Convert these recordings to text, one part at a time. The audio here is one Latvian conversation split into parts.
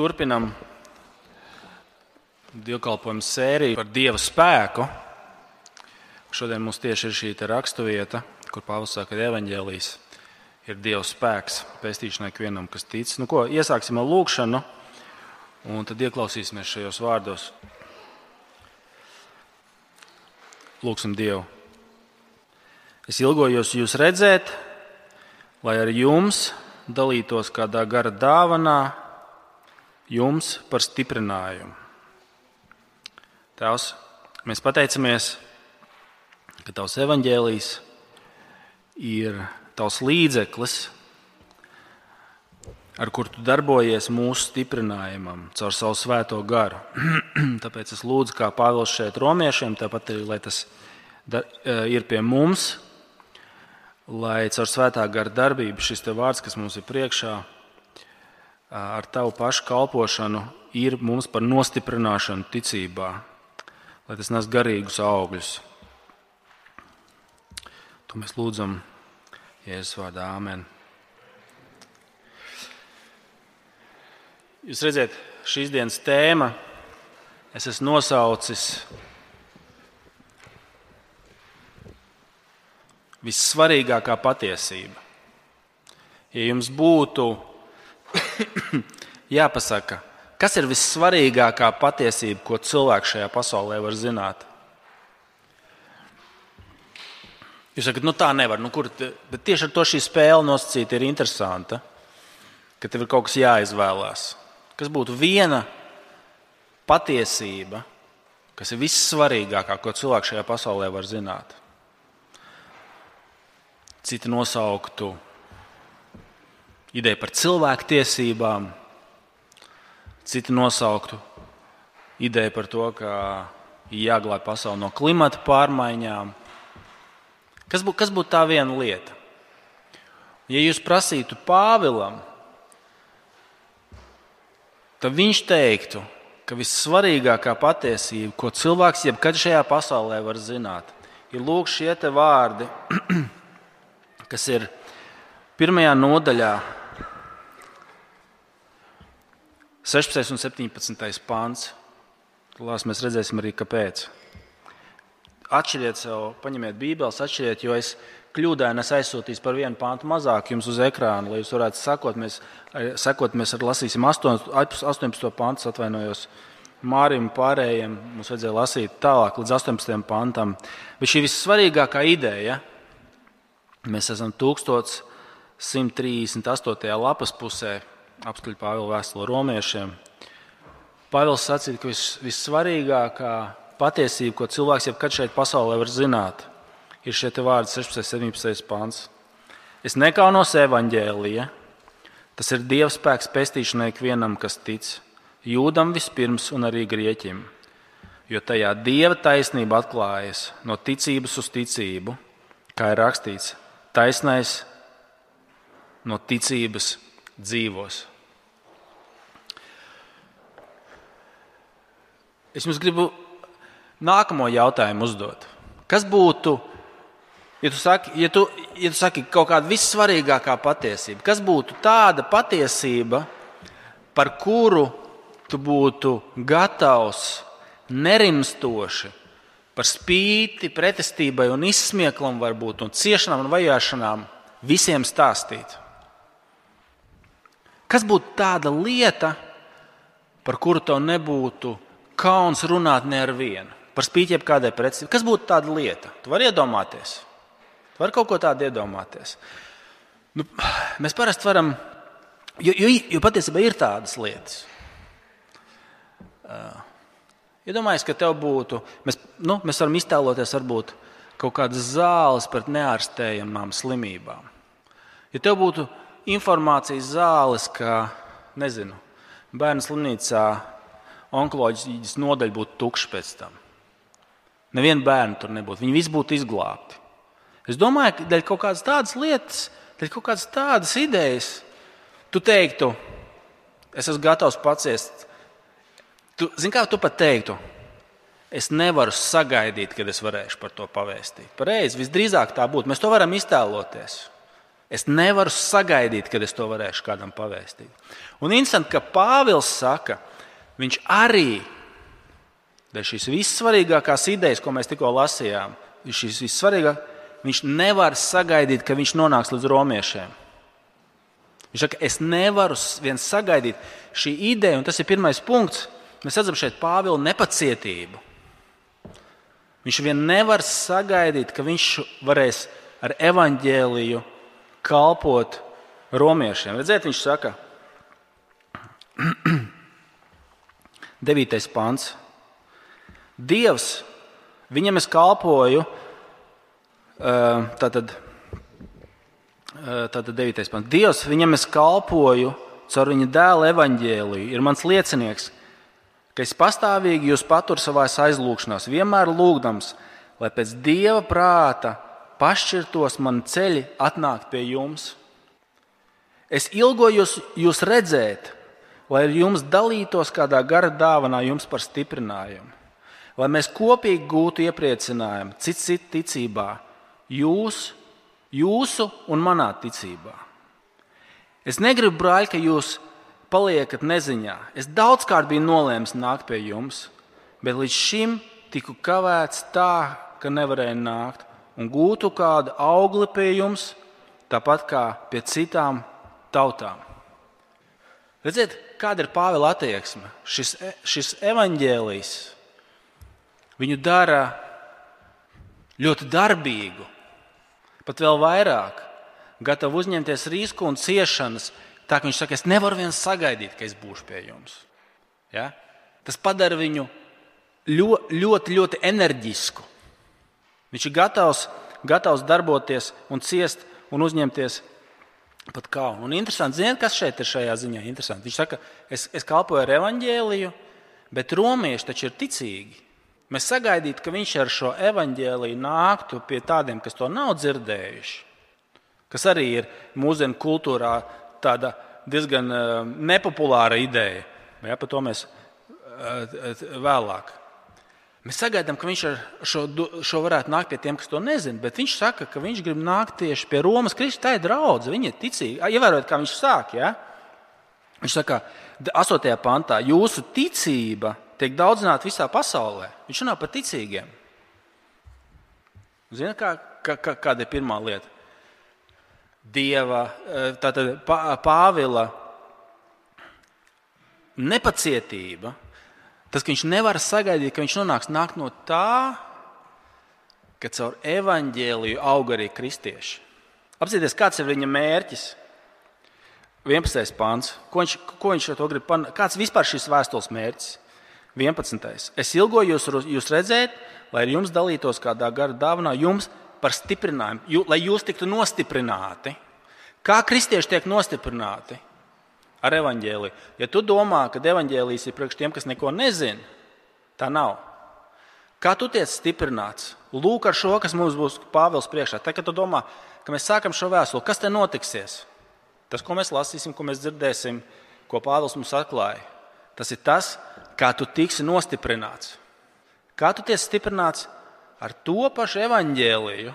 turpinam dievkalpojumu sēriju par dieva spēku. Šodien mums tieši ir šī raksturvieta, kur Pāvils saka, ka evaņģēlijas ir dieva spēks pestīšanai ikvienam, kas tic. Nu, ko, iesāksim ar lūgšanu, un tad ieklausīsimies šajos vārdos. Lūksim Dievu. Es ilgojos jūs redzēt, lai ar jums dalītos kādā gara dāvanā, jums par stiprinājumu. Tēvs, mēs pateicamies, ka Tavs evaņģēlijs ir Tavs līdzeklis, ar kuru Tu darbojies mūsu stiprinājumam, caur savu svēto garu. Tāpēc es lūdzu, kā Pāvils šeit romiešiem, tāpat arī, lai tas ir pie mums, lai caur svētā gara darbību šis vārds, kas mums ir priekšā, ar tavu pašu kalpošanu, ir mums par nostiprināšanu ticībā, lai tas nes garīgus augļus. To mēs lūdzam Jēzus vārdā Āmen. Jūs redzat, šīs dienas tēma es esmu nosaucis vissvarīgākā patiesība. Ja jums būtu jāpasaka, kas ir vissvarīgākā patiesība, ko cilvēks šajā pasaulē var zināt? Jūs sakat, nu tā nevar. Nu, kur, bet tieši ar to šī spēle nosacīta ir interesanta. Ka tev ir kaut kas jāizvēlās. Kas būtu viena patiesība, kas ir vissvarīgākā, ko cilvēks šajā pasaulē var zināt? citi nosauktu ideju par cilvēku tiesībām, citi nosauktu ideju par to, ka jāglābj pasauli no klimata pārmaiņām. Kas, bū, kas būtu tā viena lieta? Ja jūs prasītu Pāvilam, tad viņš teiktu, ka vissvarīgākā patiesība, ko cilvēks jebkad šajā pasaulē var zināt, ir lūk šie vārdi. kas ir pirmajā nodaļā, 16 un 17 pāns. Tūlās mēs redzēsim arī, kāpēc. Atšķiriet sev, paņemiet Bībeles, atšķiriet, jo es kļūdaini aizsūtīšu par vienu pāntu mazāk jums uz ekrāna, lai jūs varētu sekot. Mēs, sekot, mēs lasīsim 8, 18. pāntu, atvainojos Mārim pārējiem. Mums vajadzēja lasīt tālāk līdz 18. pantam. Bet šī vissvarīgākā ideja Mēs esam 1138. lapas pusē, apskaļ Pāvila vēstule romiešiem. Pāvils sacīja, ka vis, vissvarīgākā patiesība, ko cilvēks jebkad šeit pasaulē var zināt, ir šie vārdi 16. un 17. pāns. Es nekaunos evaņģēlija. Tas ir Dieva spēks pestīšanai ikvienam, kas tic, jūdam vispirms un arī grieķim. Jo tajā Dieva taisnība atklājas no ticības uz ticību, kā ir rakstīts, taisnais no ticības dzīvos. Es jums gribu nākamo jautājumu uzdot. Kas būtu, ja tu saki, ja tu, ja tu saki kaut kāda vissvarīgākā patiesība, kas būtu tāda patiesība, par kuru tu būtu gatavs nerimstoši par spīti pretestībai un izsmieklam, varbūt, un ciešanām un vajāšanām visiem stāstīt. Kas būtu tāda lieta, par kuru tev nebūtu kauns runāt ne ar vienu? Par spīti jebkādai pretestībai. Kas būtu tāda lieta? Tu vari iedomāties. Tu vari kaut ko tādu iedomāties. Nu, mēs parasti varam, jo, jo, jo patiesībā ir tādas lietas. Uh, Iedomājieties, ka tev būtu, mēs, nu, mēs varam iztēloties varbūt kaut kādas zāles pret neārstējamām slimībām. Ja tev būtu informācijas zāles, ka, nezinu, bērnu slimnīcā onkoloģijas nodaļa būtu tukša pēc tam. Nevienu bērnu tur nebūtu. Viņi visi būtu izglābti. Es domāju, ka dēļ kaut kādas tādas lietas, dēļ kaut kādas tādas idejas, tu teiktu, es esmu gatavs paciest Tu, zini, kā tu pat teiktu, es nevaru sagaidīt, kad es varēšu par to pavēstīt. Pareizi, visdrīzāk tā būtu. Mēs to varam iztēloties. Es nevaru sagaidīt, kad es to varēšu kādam pavēstīt. Un interesanti, ka Pāvils saka, viņš arī dēļ šīs vissvarīgākās idejas, ko mēs tikko lasījām, šīs vissvarīgākās, viņš nevar sagaidīt, ka viņš nonāks līdz romiešiem. Viņš saka, es nevaru viens sagaidīt šī ideja, un tas ir pirmais punkts. Mēs redzam šeit Pāvila nepacietību. Viņš vien nevar sagaidīt, ka viņš varēs ar evaņģēliju kalpot romiešiem. Redziet, viņš saka, 9. pāns. Dievs, viņam es kalpoju, tātad, tātad 9. pāns. Dievs, viņam es kalpoju caur viņa dēla evaņģēliju, ir mans liecinieks, ka es pastāvīgi jūs paturu savā aizlūgšanās, vienmēr lūgdams, lai pēc dieva prāta pašķirtos man ceļi atnākt pie jums. Es ilgojos jūs redzēt, lai jums dalītos kādā gara dāvanā jums par stiprinājumu, lai mēs kopīgi gūtu iepriecinājumu cits citu ticībā, jūs, jūsu un manā ticībā. Es negribu, brāļ, ka jūs paliekat neziņā. Es daudzkārt biju nolēmis nākt pie jums, bet līdz šim tiku kavēts tā, ka nevarēju nākt un gūtu kādu augli pie jums, tāpat kā pie citām tautām. Redziet, kāda ir Pāvila attieksme? Šis, šis evaņģēlijs viņu dara ļoti darbīgu, pat vēl vairāk, gatavu uzņemties risku un ciešanas. Tā kā viņš saka, es nevaru viens sagaidīt, ka es būšu pie jums. Ja? Tas padara viņu ļoti, ļoti, ļoti enerģisku. Viņš ir gatavs, gatavs darboties un ciest un uzņemties pat kaunu. Un interesanti, ziniet, kas šeit ir šajā ziņā? Interesanti. Viņš saka, es, es kalpoju ar evaņģēliju, bet romieši taču ir ticīgi. Mēs sagaidītu, ka viņš ar šo evaņģēliju nāktu pie tādiem, kas to nav dzirdējuši, kas arī ir mūsdienu kultūrā tāda diezgan uh, nepopulāra ideja. Ja, par to mēs uh, vēlāk. Mēs sagaidām, ka viņš ar šo, šo varētu nākt pie tiem, kas to nezina, bet viņš saka, ka viņš grib nākt tieši pie Romas Kristus. Tā ir draudzene, viņa ir ticīga. Ievērojot, kā viņš sāk. Ja? Viņš saka, 8. pantā, jūsu ticība tiek daudzināta visā pasaulē. Viņš runā par ticīgiem. Ziniet, kā, kā, kāda ir pirmā lieta? Dieva, eh, tātad Pāvila nepacietība Tas, ka viņš nevar sagaidīt, ka viņš nonāks nāk no tā, ka caur evaņģēliju aug arī kristieši. Apzināties, kāds ir viņa mērķis. 11. pāns. Ko viņš, ko viņš to grib panākt? Kāds vispār šis vēstules mērķis? 11. Es ilgojos jūs redzēt, lai ar jums dalītos kādā gara dāvanā, jums par stiprinājumu, jū, lai jūs tiktu nostiprināti. Kā kristieši tiek nostiprināti? Ar evaņģēliju. Ja tu domā, ka evaņģēlijs ir priekš tiem, kas neko nezina, tā nav. Kā tu tiec stiprināts? Lūk, ar šo, kas mums būs Pāvils priekšā. Tad, kad tu domā, ka mēs sākam šo vēstuli, kas te notiksies? Tas, ko mēs lasīsim, ko mēs dzirdēsim, ko Pāvils mums atklāja, tas ir tas, kā tu tiksi nostiprināts. Kā tu tiec stiprināts ar to pašu evaņģēliju,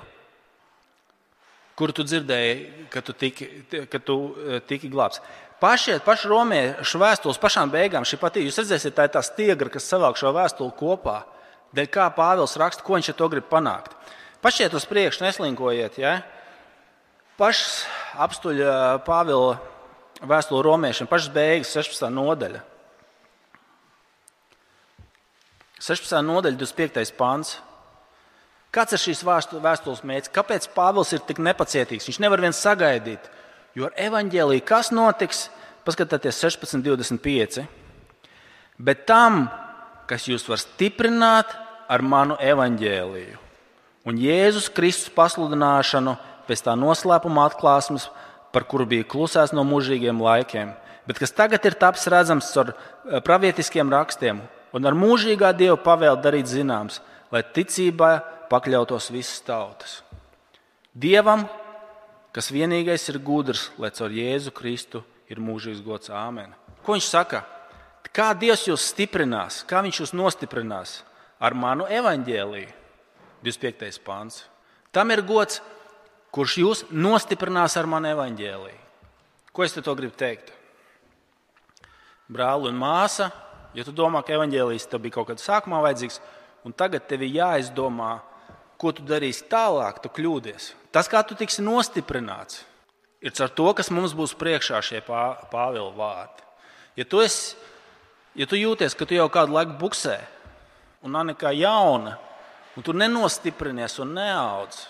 kuru tu dzirdēji, kad tu tiki, kad tu eh, tiki glābts. Pašiet, paši romiešu vēstules pašām beigām šī pati. Jūs redzēsiet, tā ir tā stiegra, kas savāk šo vēstuli kopā. Dēļ kā Pāvils raksta, ko viņš ar to grib panākt. Pašiet uz priekšu, neslinkojiet. Ja? Pašs apstuļa Pāvila vēstuli romiešiem, pašas beigas, 16. nodaļa. 16. nodaļa, 25. pāns. Kāds ir šīs vēstules mērķis? Kāpēc Pāvils ir tik nepacietīgs? Viņš nevar viens sagaidīt. Jo ar evaņģēlīju kas notiks? Paskatieties, 16, 25. Bet tam, kas jūs var stiprināt ar manu evaņģēlīju un Jēzus Kristus pasludināšanu pēc tā noslēpuma atklāsmes, par kuru bija klusēts no mūžīgiem laikiem, bet kas tagad ir taps redzams ar eh, pravietiskiem rakstiem un ar mūžīgā Dieva pavēlu darīt zināms, lai ticībā pakļautos visas tautas. Dievam, kas vienīgais ir gudrs, lai caur Jēzu Kristu ir mūžīgs gods. Āmen. Ko viņš saka? Kā Dievs jūs stiprinās, kā Viņš jūs nostiprinās? Ar manu evaņģēlīju, 25. pāns. Tam ir gods, kurš jūs nostiprinās ar manu evaņģēlīju. Ko es te to gribu teikt? Brāli un māsa, ja tu domā, ka evaņģēlījis tev bija kaut kad sākumā vajadzīgs, un tagad tev ir jāizdomā, ko tu darīsi tālāk, tu kļūdies. Tas, kā tu tiksi nostiprināts, ir ar to, kas mums būs priekšā šie pāvila vārdi. Ja tu, esi, ja tu jūties, ka tu jau kādu laiku buksē, un nav nekā jauna, un tu nenostiprinies un neaudz,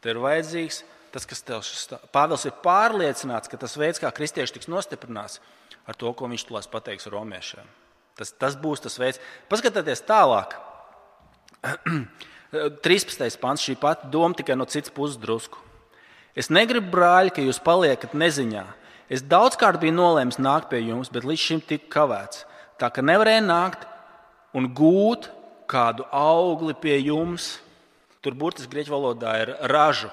tad ir vajadzīgs tas, kas tev šis Pāvils ir pārliecināts, ka tas veids, kā kristieši tiks nostiprināts, ar to, ko viņš tulēs pateiks romiešiem. Tas, tas būs tas veids. Paskatieties tālāk. 13. pāns, šī pati doma tikai no citas puses drusku. Es negribu, brāļi, ka jūs paliekat neziņā. Es daudzkārt biju nolēmis nākt pie jums, bet līdz šim tika kavēts. Tā ka nevarēju nākt un gūt kādu augli pie jums. Tur burtiski grieķu valodā ir ražu.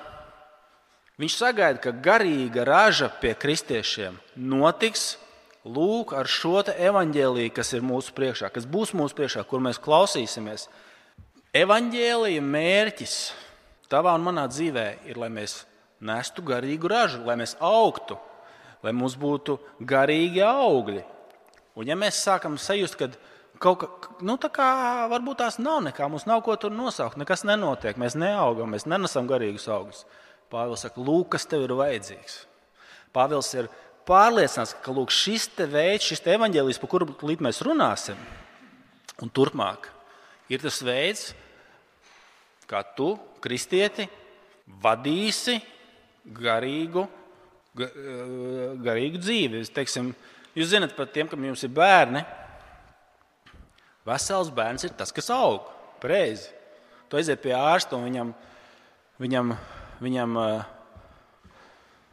Viņš sagaida, ka garīga raža pie kristiešiem notiks lūk ar šo evaņģēlīju, kas ir mūsu priekšā, kas būs mūsu priekšā, kur mēs klausīsimies. Evanģēlija mērķis tavā un manā dzīvē ir, lai mēs nestu garīgu ražu, lai mēs augtu, lai mums būtu garīgi augļi. Un ja mēs sākam sajust, ka kaut kā, nu, tā kā varbūt tās nav nekā, mums nav ko tur nosaukt, nekas nenotiek, mēs neaugam, mēs nenesam garīgus augļus. Pāvils saka, lūk, kas tev ir vajadzīgs. Pāvils ir pārliecināts, ka lūk, šis te veids, šis te evaņģēlijs, par kuru mēs runāsim, un turpmāk ir tas veids, kā tu, kristieti, vadīsi garīgu, eh, garīgu dzīvi. Teiksim, jūs zinat par tiem, kam jums ir bērni. Vesels bērns ir tas, kas aug. Pareizi. Tu aiziet pie ārsta un viņam, viņam, viņam uh,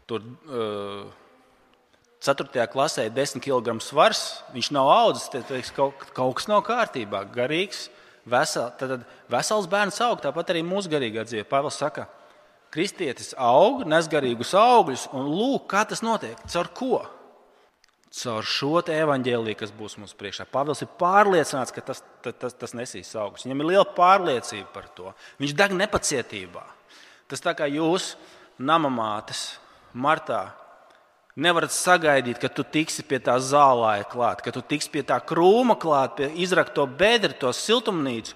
tur. Uh, 4. klasē ir 10 kg svars, viņš nav audzis, tad kaut, kaut kas nav kārtībā. Garīgs, vesel, tad vesels bērns aug, tāpat arī mūsu garīgā dzīve. Pāvils saka, kristietis aug, nes garīgus augļus, un lūk, kā tas notiek. Caur ko? Caur šo evaņģēlīju, kas būs mums priekšā. Pāvils ir pārliecināts, ka tas, tas, tas, nesīs augļus. Viņam ir liela pārliecība par to. Viņš deg nepacietībā. Tas tā kā jūs, namamātes, martā nevarat sagaidīt, ka tu tiksi pie tā zālāja klāt, ka tu tiksi pie tā krūma klāt, pie izrakto bedri, to siltumnīcu.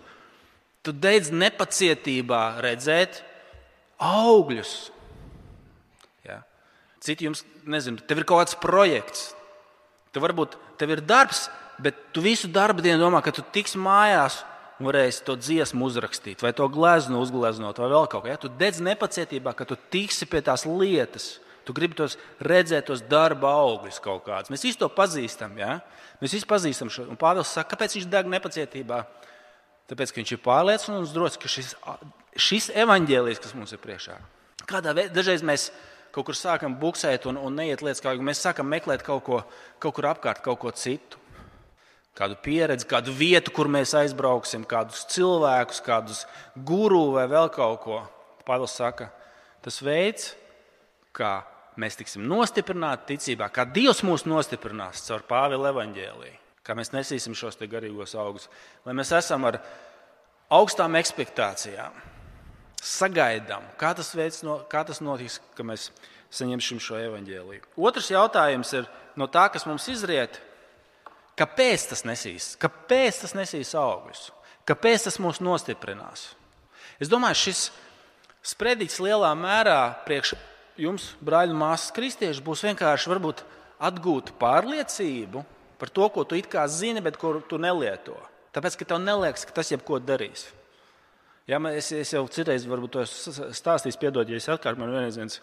Tu deidz nepacietībā redzēt augļus. Ja? Citi jums, nezinu, tev ir kaut kāds projekts, tev varbūt tev ir darbs, bet tu visu darbu dienu domā, ka tu tiksi mājās un varēsi to dziesmu uzrakstīt, vai to gleznu uzgleznot, vai vēl kaut ko. Ja? Tu dedz nepacietībā, ka tu tiksi pie tās lietas Tu gribi tos redzēt, tos darba augļus kaut kādus. Mēs visi to pazīstam. Ja? Mēs visi pazīstam šo. Un Pāvils saka, kāpēc viņš deg nepacietībā? Tāpēc, ka viņš ir pārliecināts un drošs, ka šis, šis evaņģēlijs, kas mums ir priekšā, kādā veidā dažreiz mēs kaut kur sākam buksēt un, un neiet lietas kā mēs sākam meklēt kaut ko kaut kur apkārt, kaut ko citu. Kādu pieredzi, kādu vietu, kur mēs aizbrauksim, kādus cilvēkus, kādus guru vai vēl kaut ko. Pāvils saka, tas veids, kā mēs tiksim nostiprināti ticībā, kā Dievs mūs nostiprinās caur Pāvila evaņģēlīju, kā mēs nesīsim šos garīgos augus, lai mēs esam ar augstām expectācijām, sagaidām, kā tas, no, kā tas notiks, ka mēs saņemsim šo evaņģēlīju. Otrs jautājums ir no tā, kas mums izriet, kāpēc tas nesīs, kāpēc tas nesīs augļus, kāpēc tas mūs nostiprinās. Es domāju, šis sprediķis lielā mērā priekš jums, brāļi māsas, kristieši, būs vienkārši varbūt, atgūt pārliecību par to, ko tu it kā zini, bet ko tu nelieto. Tāpēc, ka tev neliekas, ka tas jebko darīs. Ja, es, es jau citreiz to stāstīju, piedod, ja es atkārt man vienreiz viens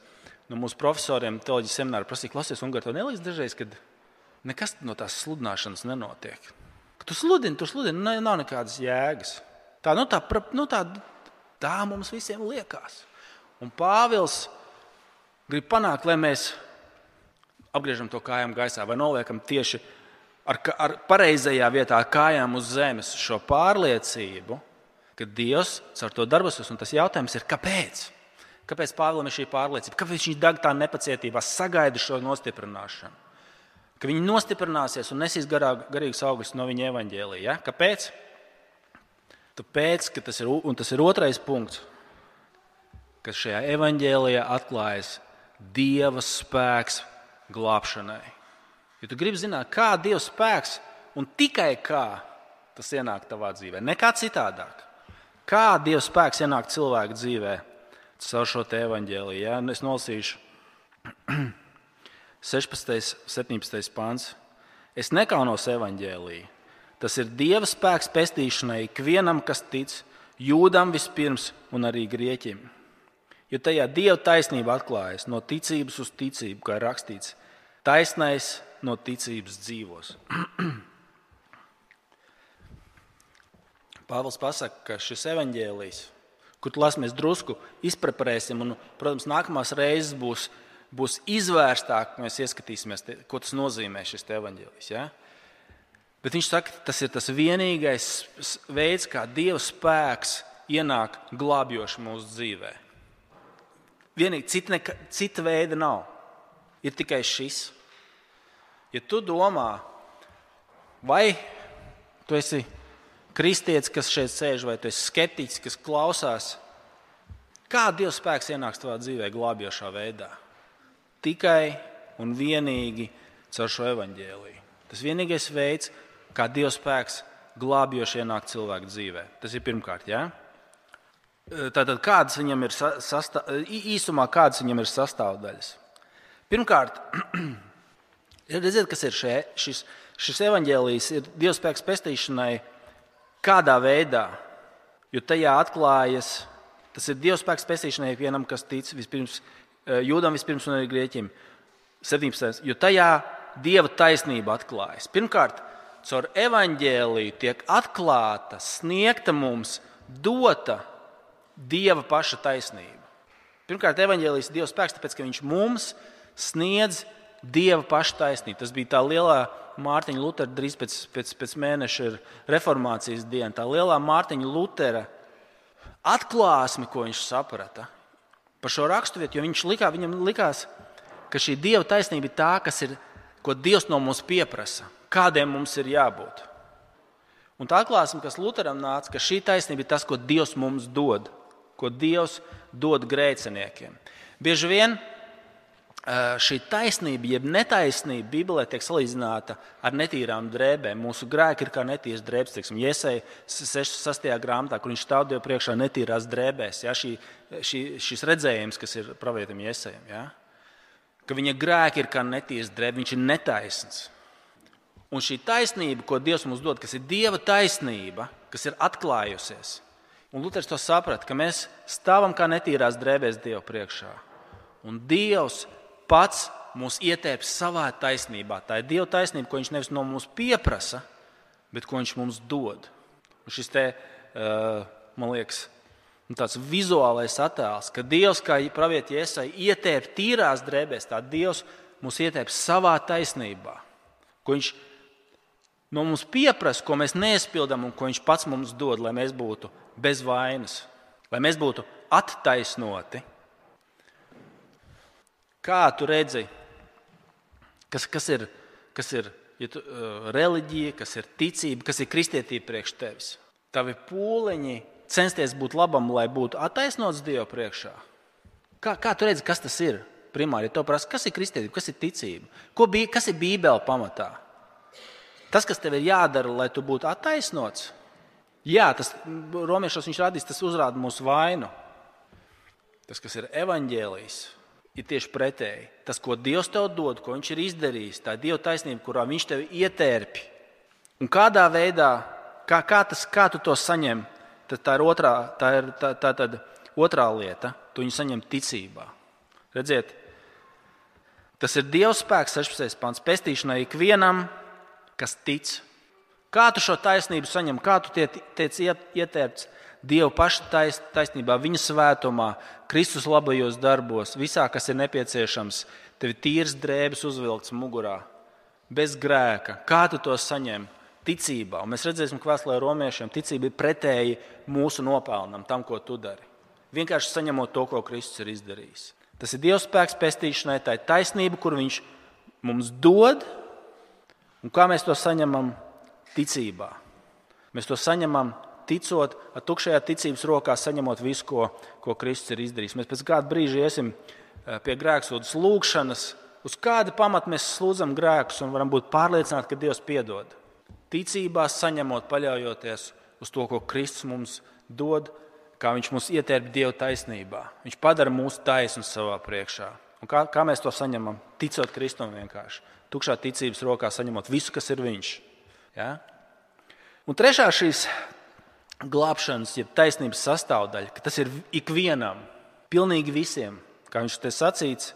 no mūsu profesoriem teoloģijas semināra prasīja, klausies, un tev neliekas dažreiz, ka nekas no tās sludināšanas nenotiek. Ka tu sludini, tu sludini, ne, nav nekādas jēgas. Tā, nu, tā, nu, tā, tā mums visiem liekas. Un Pāvils grib panākt, lai mēs apgriežam to kājām gaisā vai noliekam tieši ar, ar pareizajā vietā kājām uz zemes šo pārliecību, ka Dievs caur to darbosies. Un tas jautājums ir, kāpēc? Kāpēc Pāvēlam ir šī pārliecība? Kāpēc viņš deg tā nepacietībā, sagaida šo nostiprināšanu? Ka viņi nostiprināsies un nesīs garā, garīgus augļus no viņa evaņģēlīja. Ja? Kāpēc? Tāpēc, ka tas ir, tas ir otrais punkts, ka šajā evaņģēlijā atklājas Dieva spēks glābšanai. Ja tu gribi zināt, kā Dieva spēks un tikai kā tas ienāk tavā dzīvē, nekā citādāk. Kā Dieva spēks ienāk cilvēka dzīvē caur šo te evaņģēliju? Ja? Es nolasīšu 16. un 17. pāns. Es nekaunos evaņģēlīju. Tas ir Dieva spēks pestīšanai ikvienam, kas tic, jūdam vispirms un arī grieķim. Jo tajā Dieva taisnība atklājas no ticības uz ticību, kā rakstīts, taisnais no ticības dzīvos. Pāvils pasaka, ka šis evaņģēlijs, kur mēs drusku izpreparēsim, un, protams, nākamās reizes būs, būs izvērstāk, mēs ieskatīsimies, ko tas nozīmē šis evaņģēlijs. Ja? Bet viņš saka, tas ir tas vienīgais veids, kā Dieva spēks ienāk glābjoši mūsu dzīvēm. Vienīgi cita, neka, cita veida nav. Ir tikai šis. Ja tu domā, vai tu esi kristietis, kas šeit sēž, vai tu esi skeptiķis, kas klausās, kā Dieva spēks ienāks tavā dzīvē glābjošā veidā? Tikai un vienīgi caur šo evaņģēliju. Tas vienīgais veids, kā Dieva spēks glābjoši ienāk cilvēku dzīvē. Tas ir pirmkārt. Ja? Tātad, kādas viņam ir sastā... īsumā, kādas viņam ir sastāvdaļas? Pirmkārt, redziet, kas ir šē, šis, šis evaņģēlijs, ir Dieva spēks pestīšanai, kādā veidā, jo tajā atklājas, tas ir Dieva spēks pestīšanai vienam, kas tic vispirms, jūdam vispirms un arī grieķim. 17. Jo tajā Dieva taisnība atklājas. Pirmkārt, caur evaņģēliju tiek atklāta, sniegta mums, dota Dieva paša taisnība. Pirmkārt, evanģēlijas Dieva spēks, tāpēc ka viņš mums sniedz Dieva paša taisnību. Tas bija tā lielā Mārtiņa Lutera, drīz pēc, pēc, pēc mēneša reformācijas diena. Tā lielā Mārtiņa Lutera atklāsme, ko viņš saprata par šo raksturvietu, jo viņš likā, viņam likās, ka šī Dieva taisnība ir tā, kas ir, ko Dievs no mums pieprasa, kādiem mums ir jābūt. Un tā atklāsme, kas Lutheram nāca, ka šī taisnība ir tas, ko Dievs mums dod ko Dievs dod grēciniekiem. Bieži vien šī taisnība, jeb netaisnība Bībelē tiek salīdzināta ar netīrām drēbēm. Mūsu grēki ir kā netīras drēbes. Teiksim, Iesai 6. grāmatā, kur viņš stāv Dievu priekšā netīrās drēbēs. Ja? Šī, šī, šis redzējums, kas ir pravietim Iesajam, ja? ka viņa grēki ir kā netīras drēbes, viņš ir netaisns. Un šī taisnība, ko Dievs mums dod, kas ir Dieva taisnība, kas ir atklājusies, Un Luters to saprata, ka mēs stāvam kā netīrās drēbēs Dieva priekšā. Un Dievs pats mūs ietēps savā taisnībā. Tā ir Dieva taisnība, ko Viņš nevis no mums pieprasa, bet ko Viņš mums dod. Un šis te, uh, man liekas, nu, tāds vizuālais attēls, ka Dievs, kā pravieti iesai, ietēp tīrās drēbēs, tā Dievs mūs ietēp savā taisnībā, ko Viņš no mums pieprasa, ko mēs neizpildām un ko Viņš pats mums dod, lai mēs būtu bez vainas, lai mēs būtu attaisnoti. Kā tu redzi, kas, kas ir, kas ir ja tu, uh, reliģija, kas ir ticība, kas ir kristietība priekš tevis? Tavi pūliņi censties būt labam, lai būtu attaisnots Dieva priekšā. Kā, kā tu redzi, kas tas ir? Primāri, ja to prasa, kas ir kristietība, kas ir ticība, Ko bija, kas ir Bībele pamatā? Tas, kas tev ir jādara, lai tu būtu attaisnots, Jā, tas romiešos viņš radīs, tas uzrāda mūsu vainu. Tas, kas ir evaņģēlijs, ir tieši pretēji. Tas, ko Dievs tev dod, ko Viņš ir izdarījis, tā ir Dieva taisnība, kurā Viņš tevi ietērpi. Un kādā veidā, kā, kā, tas, kā tu to saņem, tad tā ir otrā, tā ir, tā, tā, tā, otrā lieta. Tu viņu saņem ticībā. Redziet, tas ir Dieva spēks, 16. pāns, pestīšanai ikvienam, kas tic. Kā tu šo taisnību saņem, kā tu tiec ietērpts Dieva paša tais, taisnībā, viņa svētumā, Kristus labajos darbos, visā, kas ir nepieciešams, tev ir tīrs drēbes uzvilkts mugurā, bez grēka. Kā tu to saņem? Ticībā. Un mēs redzēsim, ka vēsturē romiešiem ticība ir pretēji mūsu nopelnam, tam, ko tu dari. Vienkārši saņemot to, ko Kristus ir izdarījis. Tas ir Dieva spēks pestīšanai, tā ir taisnība, kur Viņš mums dod, un kā mēs to saņemam ticībā. Mēs to saņemam ticot, ar tukšajā ticības rokā saņemot visu, ko, ko Kristus ir izdarījis. Mēs pēc kāda brīža iesim eh, pie grēksūdas lūgšanas, uz kāda pamata mēs slūdzam grēkus un varam būt pārliecināti, ka Dievs piedod. Ticībā saņemot, paļaujoties uz to, ko Kristus mums dod, kā Viņš mūs ietērp Dieva taisnībā. Viņš padara mūsu taisnu savā priekšā. Un kā, kā mēs to saņemam? Ticot Kristum vienkārši. Tukšā ticības rokā saņemot visu, kas ir Viņš. Ja? Un trešā šīs glābšanas, jeb taisnības sastāvdaļa, ka tas ir ikvienam, pilnīgi visiem, kā viņš te sacīts.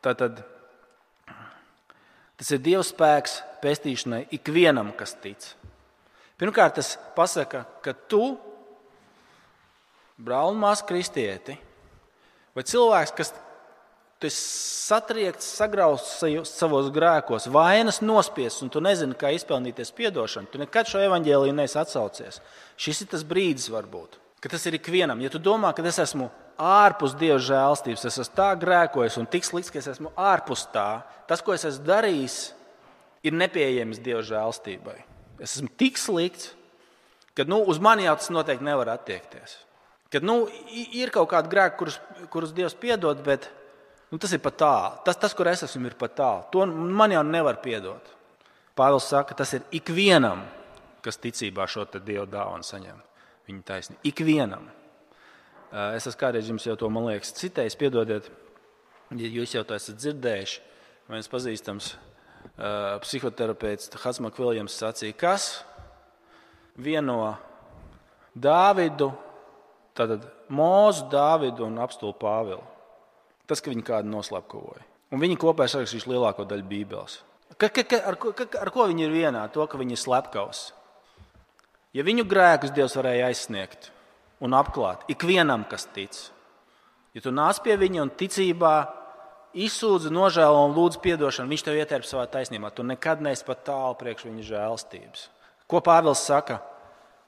Tātad tas ir Dieva spēks pestīšanai ikvienam, kas tic. Pirmkārt, tas pasaka, ka tu, brāl un māsa kristieti, vai cilvēks, kas Tu esi satriekts, sagrauts savos grēkos, vainas nospiests, un tu nezini, kā izpelnīties atdošanu. Tu nekad šo evaņģēliju neesi atsaucies. Šis ir tas brīdis, varbūt, ka tas ir ikvienam. Ja tu domā, ka es esmu ārpus Dieva žēlstības, es esmu tā grēkojis un tik slikts, ka es esmu ārpus tā, tas, ko es esmu darījis, ir nepieejams Dieva žēlstībai. Es esmu tik slikts, ka nu, uz mani jau tas noteikti nevar attiekties. Kad nu, ir kaut kādi grēki, kurus, kurus Dievs piedod, bet Nu, tas ir pat tālu. Tas, tas, kur es esmu, ir pat tālu. To man jau nevar piedot. Pāvils saka, tas ir ikvienam, kas ticībā šo dievu dāvanu saņem. Viņa taisnība. Ikvienam. Es esmu kādreiz jums jau to, man liekas, citējis, piedodiet, ja jūs jau to esat dzirdējuši. Viens pazīstams uh, psihoterapeits Hatsmaks Viljams sacīja, kas vieno Dāvidu, tātad Mūzu, Dāvidu un apstulbu Pāvilu. Tas, ka viņi kādu noslapkavoja. Un viņi kopā sarakstījuši lielāko daļu Bībeles. Ka, ka, ka, ar, ka, ar ko viņi ir vienā? To, ka viņi ir slepkavs. Ja viņu grēkus Dievs varēja aizsniegt un apklāt ikvienam, kas tic, ja tu nāc pie viņa un ticībā izsūdz, nožēlo un lūdz atdošanu, viņš tev ietērp savā taisnībā. Tu nekad neesi pat tālu priekš viņa žēlstības. Ko Pāvils saka?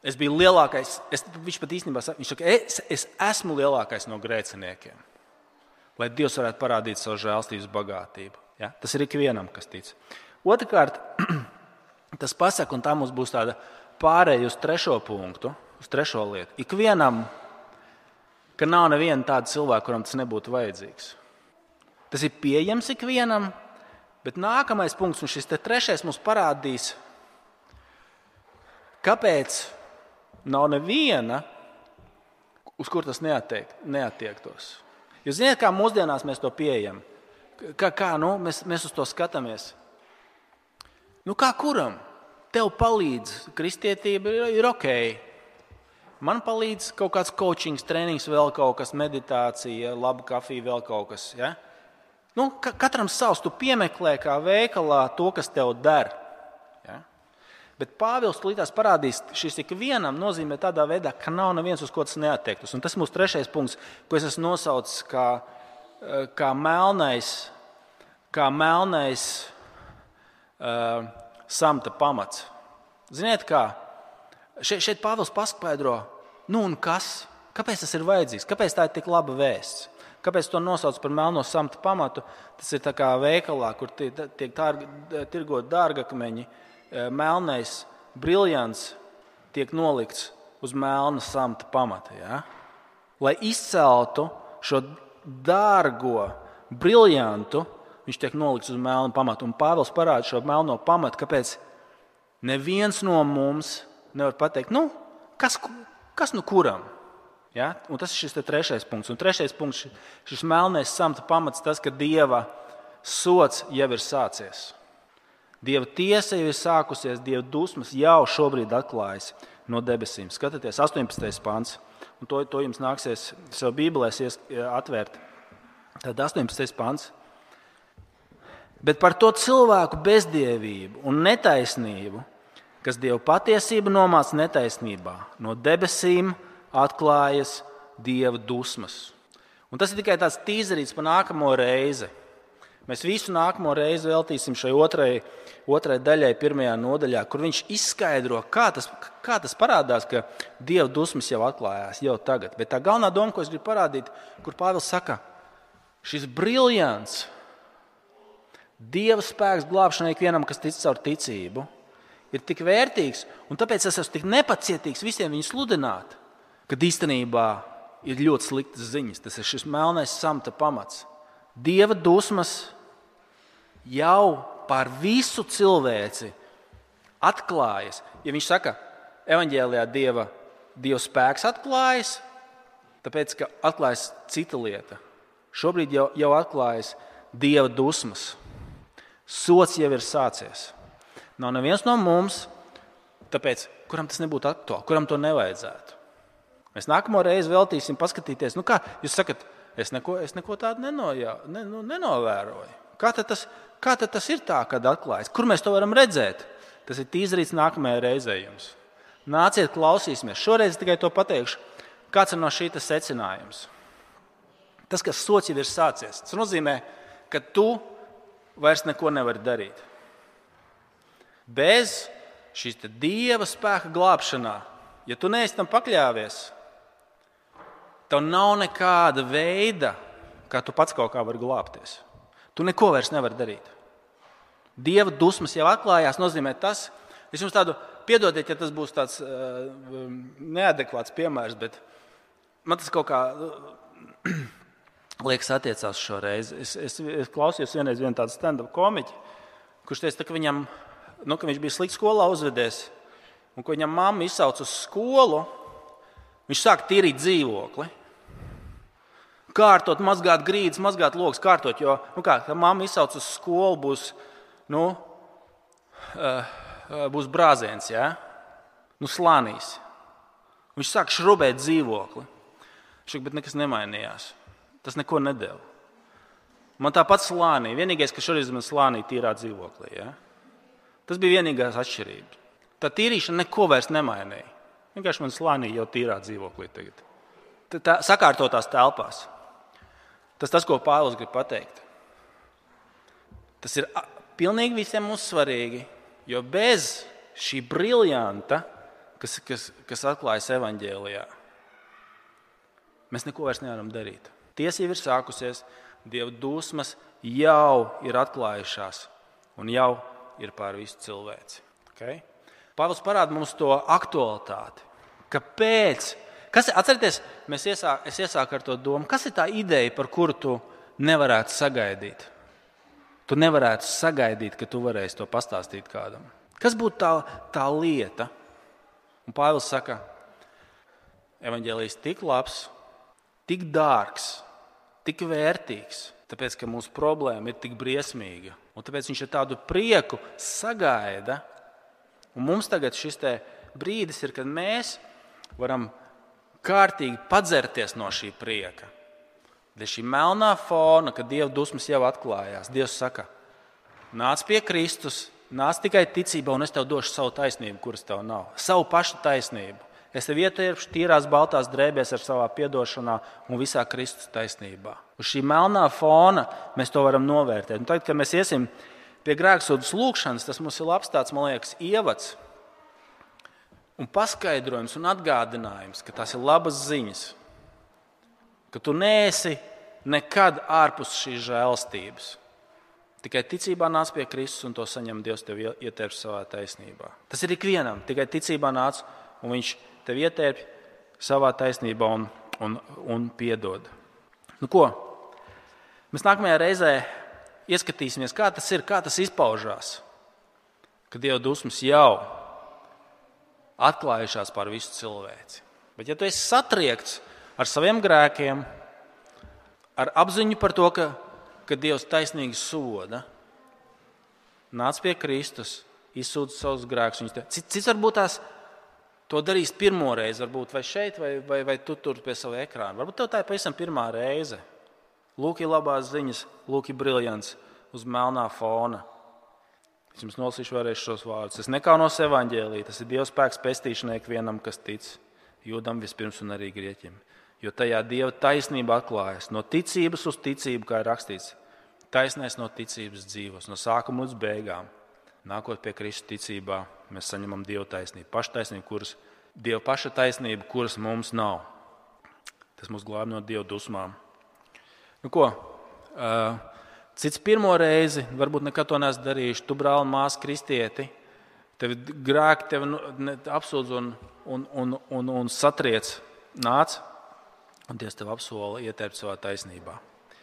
Es biju lielākais, es, viņš pat īstenībā saka, viņš saka, es, es esmu lielākais no grēciniekiem lai Dievs varētu parādīt savu žēlstības bagātību. Ja? Tas ir ikvienam, kas tic. Otrakārt, tas pasaka, un tā mums būs tāda pārēja uz trešo punktu, uz trešo lietu. Ikvienam, ka nav neviena tāda cilvēka, kuram tas nebūtu vajadzīgs. Tas ir pieejams ikvienam, bet nākamais punkts, un šis trešais mums parādīs, kāpēc nav neviena, uz kur tas neatiek, neatiektos. Jūs zināt, kā mūsdienās mēs to pieejam? Kā, kā nu, mēs, mēs uz to skatāmies? Nu, kā kuram? Tev palīdz, kristietība ir, ir ok. Man palīdz kaut kāds coaching, treniņš, vēl kaut kas, meditācija, laba kafija, vēl kaut kas. Ja? Nu, katram savs, tu piemeklē kā veikalā to, kas tev der. Bet Pāvils tulītās parādīs, šis ik vienam nozīmē tādā veidā, ka nav neviens, uz ko tas neatiektos. Un tas mūsu trešais punkts, ko es esmu nosaucis kā, eh, kā melnais, kā melnais uh, samta pamats. Ziniet, kā šeit, šeit Pāvils paskaidro, nu un kas, kāpēc tas ir vajadzīgs, kāpēc tā ir tik laba vēsts. Kāpēc to nosauc par melno samta pamatu? Tas ir kā veikalā, kur tiek tirgot dārgakmeņi. Uh, melnais briljants tiek nolikts uz melna samta pamata. Ja? Lai izceltu šo dārgo briljantu, viņš tiek nolikts uz melna pamata. Un Pāvils parāda šo melno pamatu, kāpēc neviens no mums nevar pateikt, nu, kas, kas nu kuram. Ja? Un tas ir šis trešais punkts. Un trešais punkts, šis melnais samta pamats, tas, ka dieva sots jau ir sācies. Dieva tiesa jau ir sākusies, Dieva dusmas jau šobrīd atklājas no debesīm. Skatieties, 18. pāns. Un to, to jums nāksies savā Bībelē atvērt. Tad 18. pāns. Bet par to cilvēku bezdievību un netaisnību, kas Dieva patiesību nomāca netaisnībā, no debesīm atklājas Dieva dusmas. Un tas ir tikai tāds tīzerīts par nākamo reizi. Mēs visu nākamo reizi veltīsim šai otrai, otrai daļai, pirmajā nodaļā, kur viņš izskaidro, kā tas, kā tas parādās, ka dieva dusmas jau atklājās jau tagad. Bet tā galvenā doma, ko es gribu parādīt, kur Pāvils saka, šis briljants, dieva spēks glābšanai ikvienam, kas tic caur ticību, ir tik vērtīgs, un tāpēc es esmu tik nepacietīgs visiem viņu sludināt, kad īstenībā ir ļoti sliktas ziņas. Tas ir šis melnais samta pamats. Dieva dusmas jau par visu cilvēci atklājas. Ja viņš saka, evanģēlijā Dieva, Dieva spēks atklājas, tāpēc ka atklājas cita lieta. Šobrīd jau, jau atklājas Dieva dusmas. Sots jau ir sācies. Nav neviens no mums, tāpēc, kuram tas nebūtu aktuāli, kuram to nevajadzētu. Mēs nākamo reizi veltīsim, paskatīties, nu kā jūs sakat, es neko, es neko tādu nenojā, ne, nu, nenovēroju. Kā tas, kā tas ir tā, kad atklājas? Kur mēs to varam redzēt? Tas ir izrīts nākamajā reizē jums. Nāciet, klausīsimies. Šoreiz tikai to pateikšu. Kāds ir no šī secinājums? Tas, kas sots jau ir sācies, tas nozīmē, ka tu vairs neko nevari darīt. Bez šīs dieva spēka glābšanā, ja tu neesi tam pakļāvies, tev nav nekāda veida, kā tu pats kaut kā vari glābties. Tu neko vairs nevari darīt. Dieva dusmas jau atklājās, nozīmē tas, es jums tādu piedodiet, ja tas būs tāds uh, neadekvāts piemērs, bet man tas kaut kā uh, liekas attiecās šo reizi. Es, es, es klausījos vienreiz vienu tādu stand-up komiķu, kurš teica, ka, viņam, nu, ka viņš bija slikts skolā uzvedies, un ka viņam mamma izsauca uz skolu, viņš sāk tīrīt dzīvokli kārtot, mazgāt grīdas, mazgāt logus, kārtot. Jo, nu kā, kad mamma izsauc uz skolu, būs, nu, uh, būs brāziens, ja? nu, slānīs. Viņš sāk šrubēt dzīvokli. Viņš saka, bet nekas nemainījās. Tas neko nedēļ. Man tāpat slānī. Vienīgais, kas šoreiz man slānī tīrā dzīvoklī. Ja? Tas bija vienīgās atšķirības. Tā tīrīšana neko vairs nemainīja. Vienkārši man slānī jau tīrā dzīvoklī tagad. Tā, tā sakārtotās telpās. Tas tas, ko Pāvils grib pateikt. Tas ir pilnīgi visiem mums svarīgi, jo bez šī briljanta, kas, kas, kas atklājas evaņģēlijā, mēs neko vairs nevaram darīt. Tiesība ir sākusies, Dieva dusmas jau ir atklājušās un jau ir pār visu cilvēci. Okay? Pāvils parāda mums to aktualitāti. Kāpēc Kas, atcerieties, iesāk, es iesāku ar to domu, kas ir tā ideja, par kuru tu nevarētu sagaidīt? Tu nevarētu sagaidīt, ka tu varēsi to pastāstīt kādam. Kas būtu tā, tā lieta? Un Pāvils saka, evanģēlijs tik labs, tik dārgs, tik vērtīgs, tāpēc ka mūsu problēma ir tik briesmīga. Un tāpēc viņš ar tādu prieku sagaida. Un mums tagad šis brīdis ir, kad mēs varam kārtīgi padzerties no šī prieka. Dēļ šī melnā fona, kad Dieva dusmas jau atklājās, Dievs saka, nāc pie Kristus, nāc tikai ticībā, un es tev došu savu taisnību, kuras tev nav. Savu pašu taisnību. Es tev ietērpšu tīrās baltās drēbēs ar savā atdošanā un visā Kristus taisnībā. Uz šī melnā fona mēs to varam novērtēt. Un tagad, kad mēs iesim pie grēksūdas lūkšanas, tas mums ir labs tāds, man liekas, ievads un paskaidrojums un atgādinājums, ka tās ir labas ziņas, ka tu neesi nekad ārpus šīs žēlstības. Tikai ticībā nāc pie Kristus un to saņem Dievs tev ietērp savā taisnībā. Tas ir ikvienam, tikai ticībā nāc un viņš tev ietērp savā taisnībā un, un, un piedod. Nu, ko? Mēs nākamajā reizē ieskatīsimies, kā tas ir, kā tas izpaužās, kad Dieva dusmas jau ir atklājušās pār visu cilvēci. Bet, ja tu esi satriekts ar saviem grēkiem, ar apziņu par to, ka, ka Dievs taisnīgi soda, nāc pie Kristus, izsūdz savus grēkus. Cits, cits varbūt tās to darīs pirmo reizi, varbūt vai šeit, vai, vai, vai tu tur pie sava ekrāna. Varbūt tev tā ir pavisam pirmā reize. Lūk, ir labās ziņas, lūk, ir briljants uz melnā fona. Es jums nolasīšu vēlreiz šos vārdus. Es nekaunos evaņģēlī, tas ir Dieva spēks pestīšanai ikvienam, kas tic, jūdam vispirms un arī grieķim. Jo tajā Dieva taisnība atklājas no ticības uz ticību, kā ir rakstīts. Taisnēs no ticības dzīvos, no sākuma līdz beigām. Nākot pie Kristus ticībā, mēs saņemam Dieva taisnību, pašu taisnību, kuras Dieva paša taisnība, kuras mums nav. Tas mūs glāb no Dieva dusmām. Nu, ko? Uh, Cits pirmo reizi, varbūt nekad to neesmu darījis. Tu, brāl, māsa, kristieti, tevi grēki tevi nu, apsūdz un, un, un, un, un satriec, nāc, un Dievs tev apsola ietērpt savā taisnībā.